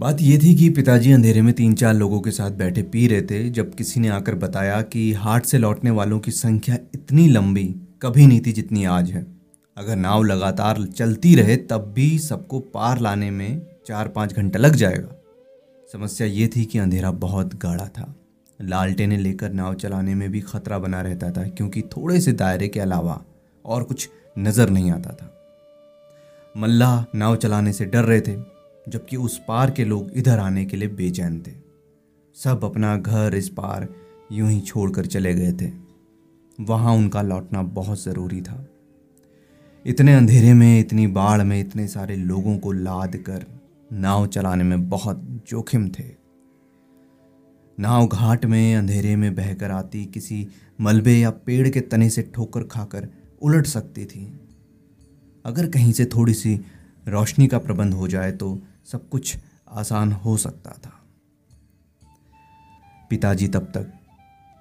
बात यह थी कि पिताजी अंधेरे में तीन चार लोगों के साथ बैठे पी रहे थे, जब किसी ने आकर बताया कि हाट से लौटने वालों की संख्या इतनी लंबी कभी नहीं थी जितनी आज है। अगर नाव लगातार चलती रहे, तब भी सबको पार लाने में चार पाँच घंटा लग जाएगा। समस्या ये थी कि अंधेरा बहुत गाढ़ा था। लालटेने लेकर नाव चलाने में भी खतरा बना रहता था, क्योंकि थोड़े से दायरे के अलावा और कुछ नज़र नहीं आता था। मल्ला नाव चलाने से डर रहे थे। जबकि उस पार के लोग इधर आने के लिए बेचैन थे। सब अपना घर इस पार यूँ ही छोड़कर चले गए थे। वहाँ उनका लौटना बहुत ज़रूरी था। इतने अंधेरे में, इतनी बाढ़ में, इतने सारे लोगों को लाद कर नाव चलाने में बहुत जोखिम थे। नाव घाट में, अंधेरे में बहकर आती किसी मलबे या पेड़ के तने से ठोकर खाकर उलट सकती थी। अगर कहीं से थोड़ी सी रोशनी का प्रबंध हो जाए तो सब कुछ आसान हो सकता था। पिताजी तब तक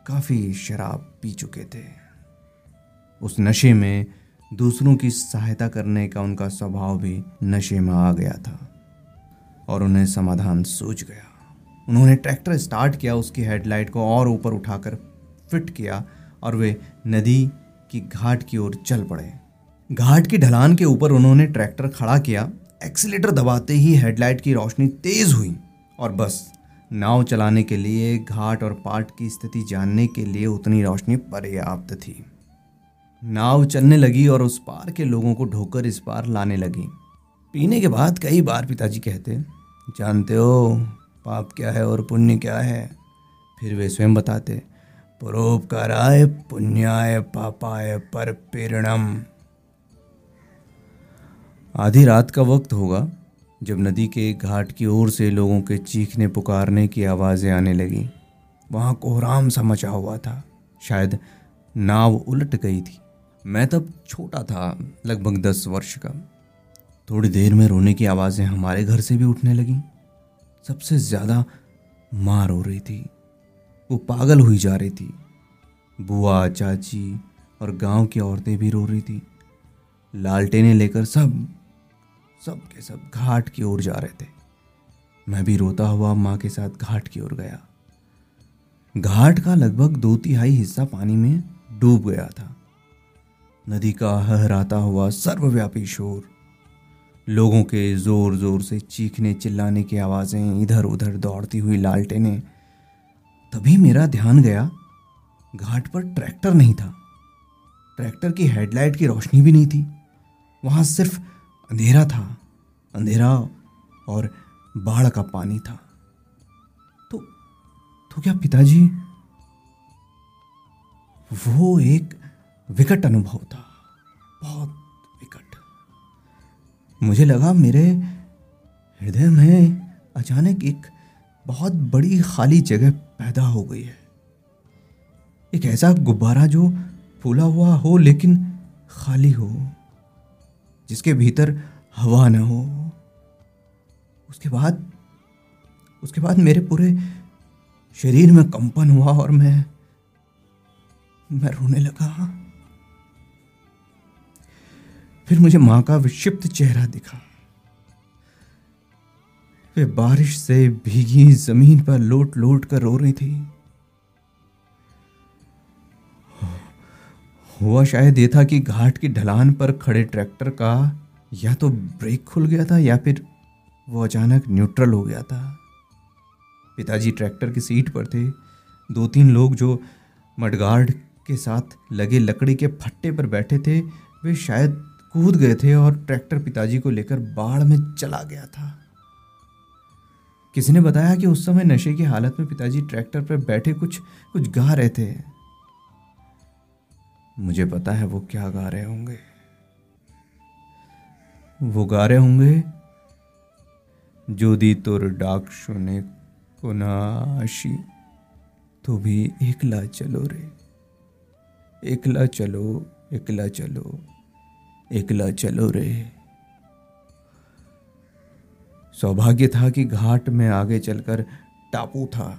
काफ़ी शराब पी चुके थे। उस नशे में दूसरों की सहायता करने का उनका स्वभाव भी नशे में आ गया था और उन्हें समाधान सूझ गया। उन्होंने ट्रैक्टर स्टार्ट किया, उसकी हेडलाइट को और ऊपर उठाकर फिट किया और वे नदी की घाट की ओर चल पड़े। घाट की ढलान के ऊपर उन्होंने ट्रैक्टर खड़ा किया एक्सीटर दबाते ही हेडलाइट की रोशनी तेज हुई और बस, नाव चलाने के लिए, घाट और पाट की स्थिति जानने के लिए उतनी रोशनी पर्याप्त थी। नाव चलने लगी और उस पार के लोगों को ढोकर इस पार लाने लगी। पीने के बाद कई बार पिताजी कहते, जानते हो, पाप क्या है और पुण्य क्या है? फिर वे स्वयं बताते, परोपकाराय पुण्याय पापाय पर प्रेरणम आधी रात का वक्त होगा जब नदी के घाट की ओर से लोगों के चीखने पुकारने की आवाज़ें आने लगीं। वहाँ कोहराम सा मचा हुआ था। शायद नाव उलट गई थी। मैं तब छोटा था, लगभग दस वर्ष का। थोड़ी देर में रोने की आवाज़ें हमारे घर से भी उठने लगीं। सबसे ज़्यादा माँ रो रही थी। वो पागल हुई जा रही थी। बुआ, चाची और गाँव की औरतें भी रो रही थी। लालटेने लेकर सब सब के सब घाट की ओर जा रहे थे। मैं भी रोता हुआ माँ के साथ घाट की ओर गया। घाट का लगभग दो तिहाई हिस्सा पानी में डूब गया था। नदी का हहराता हुआ सर्वव्यापी शोर, लोगों के ज़ोर ज़ोर से चीखने चिल्लाने की आवाज़ें इधर उधर दौड़ती हुई लालटेने तभी मेरा ध्यान गया। घाट पर ट्रैक्टर नहीं था। ट्रैक्टर की हेडलाइट की रोशनी भी नहीं थी। वहाँ सिर्फ़ अंधेरा था, अंधेरा और बाढ़ का पानी था। तो तो क्या पिताजी, वो एक विकट अनुभव था, बहुत विकट। मुझे लगा मेरे हृदय में अचानक एक बहुत बड़ी खाली जगह पैदा हो गई है। एक ऐसा गुब्बारा जो फूला हुआ हो, लेकिन खाली हो। जिसके भीतर हवा न हो। उसके बाद उसके बाद मेरे पूरे शरीर में कंपन हुआ और मैं मैं रोने लगा। फिर मुझे माँ का विक्षिप्त चेहरा दिखा। वे बारिश से भीगी ज़मीन पर लोट लोट कर रो रही थी। हुआ शायद ये था कि घाट की ढलान पर खड़े ट्रैक्टर का या तो ब्रेक खुल गया था या फिर वो अचानक न्यूट्रल हो गया था। पिताजी ट्रैक्टर की सीट पर थे। दो तीन लोग जो मडगार्ड के साथ लगे लकड़ी के फट्टे पर बैठे थे, वे शायद कूद गए थे और ट्रैक्टर पिताजी को लेकर बाढ़ में चला गया था। किसी ने बताया कि उस समय नशे की हालत में पिताजी ट्रैक्टर पर बैठे कुछ कुछ गा रहे थे। मुझे पता है वो क्या गा रहे होंगे। वो गा रहे होंगे जोदी तुर डाक सुने को नाशी तो भी एकला चलो रे। एकला चलो एकला चलो एकला चलो रे। सौभाग्य था कि घाट में आगे चलकर टापू था,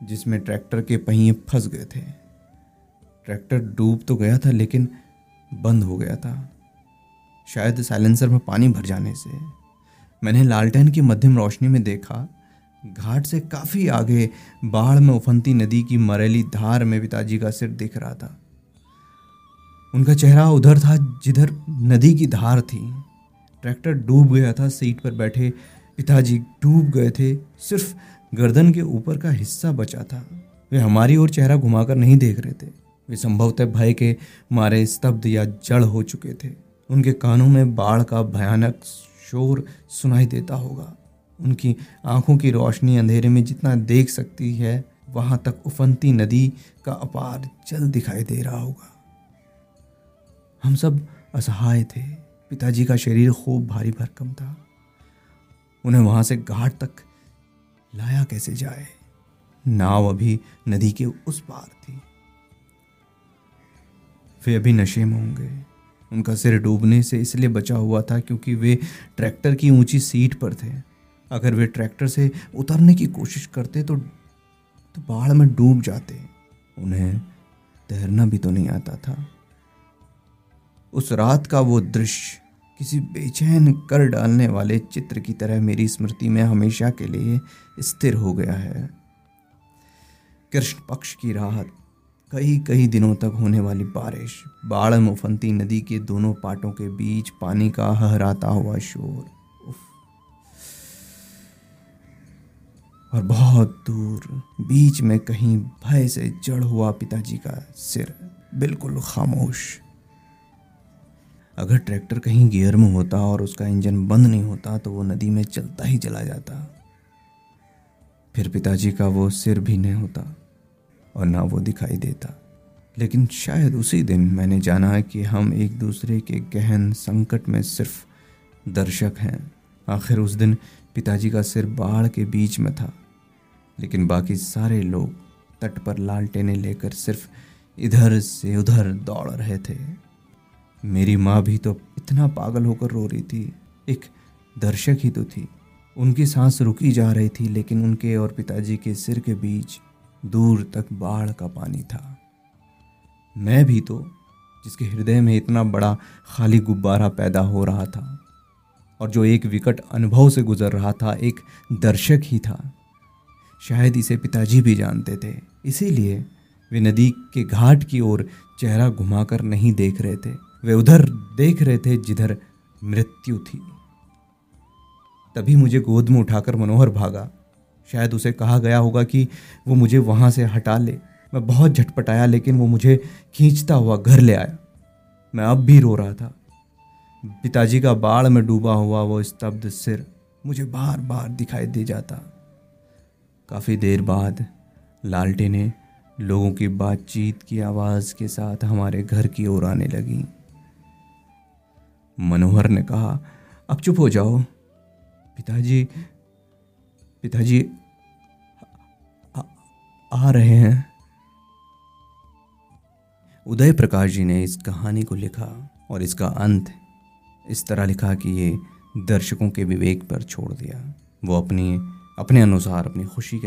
जिसमें ट्रैक्टर के पहिए फंस गए थे। ट्रैक्टर डूब तो गया था, लेकिन बंद हो गया था। शायद साइलेंसर में पानी भर जाने से। मैंने लालटेन की मध्यम रोशनी में देखा, घाट से काफ़ी आगे बाढ़ में उफनती नदी की मरेली धार में पिताजी का सिर दिख रहा था। उनका चेहरा उधर था जिधर नदी की धार थी। ट्रैक्टर डूब गया था, सीट पर बैठे पिताजी डूब गए थे। सिर्फ़ गर्दन के ऊपर का हिस्सा बचा था। वे हमारी ओर चेहरा घुमाकर नहीं देख रहे थे। वे संभवतः भय के मारे स्तब्ध या जड़ हो चुके थे। उनके कानों में बाढ़ का भयानक शोर सुनाई देता होगा। उनकी आँखों की रोशनी अंधेरे में जितना देख सकती है, वहाँ तक उफनती नदी का अपार जल दिखाई दे रहा होगा। हम सब असहाय थे। पिताजी का शरीर खूब भारी भरकम था। उन्हें वहाँ से घाट तक लाया कैसे जाए? नाव अभी नदी के उस पार थी। वे अभी नशे में होंगे। उनका सिर डूबने से इसलिए बचा हुआ था क्योंकि वे ट्रैक्टर की ऊँची सीट पर थे। अगर वे ट्रैक्टर से उतरने की कोशिश करते तो तो बाढ़ में डूब जाते। उन्हें तैरना भी तो नहीं आता था। उस रात का वो दृश्य किसी बेचैन कर डालने वाले चित्र की तरह मेरी स्मृति में हमेशा के लिए स्थिर हो गया है। कृष्ण पक्ष की राहत कई कई दिनों तक होने वाली बारिश, बाढ़, मुफंती नदी के दोनों पाटों के बीच पानी का हहराता हुआ शोर। और बहुत दूर, बीच में कहीं भय से जड़ हुआ पिताजी का सिर बिल्कुल खामोश। अगर ट्रैक्टर कहीं गियर में होता और उसका इंजन बंद नहीं होता तो वो नदी में चलता ही चला जाता। फिर पिताजी का वो सिर भी नहीं होता। और ना वो दिखाई देता। लेकिन शायद उसी दिन मैंने जाना कि हम एक दूसरे के गहन संकट में सिर्फ़ दर्शक हैं। आखिर उस दिन पिताजी का सिर बाढ़ के बीच में था, लेकिन बाकी सारे लोग तट पर लालटेने लेकर सिर्फ़ इधर से उधर दौड़ रहे थे। मेरी माँ भी तो इतना पागल होकर रो रही थी। एक दर्शक ही तो थी। उनकी सांस रुकी जा रही थी, लेकिन उनके और पिताजी के सिर के बीच दूर तक बाढ़ का पानी था। मैं भी तो जिसके हृदय में इतना बड़ा खाली गुब्बारा पैदा हो रहा था, और जो एक विकट अनुभव से गुजर रहा था, एक दर्शक ही था। शायद इसे पिताजी भी जानते थे, इसीलिए वे नदी के घाट की ओर चेहरा घुमाकर नहीं देख रहे थे। वे उधर देख रहे थे जिधर मृत्यु थी। तभी मुझे गोद में उठाकर मनोहर भागा। शायद उसे कहा गया होगा कि वो मुझे वहाँ से हटा ले। मैं बहुत झटपटाया, लेकिन वो मुझे खींचता हुआ घर ले आया। मैं अब भी रो रहा था। पिताजी का बाढ़ में डूबा हुआ वो स्तब्ध सिर मुझे बार बार दिखाई दे जाता। काफ़ी देर बाद लालटे ने लोगों की बातचीत की आवाज़ के साथ हमारे घर की ओर आने लगी। मनोहर ने कहा, अब चुप हो जाओ। पिताजी पिताजी आ, आ रहे हैं। उदय प्रकाश जी ने इस कहानी को लिखा और इसका अंत इस तरह लिखा कि ये दर्शकों के विवेक पर छोड़ दिया। वो अपनी अपने अनुसार अपनी खुशी के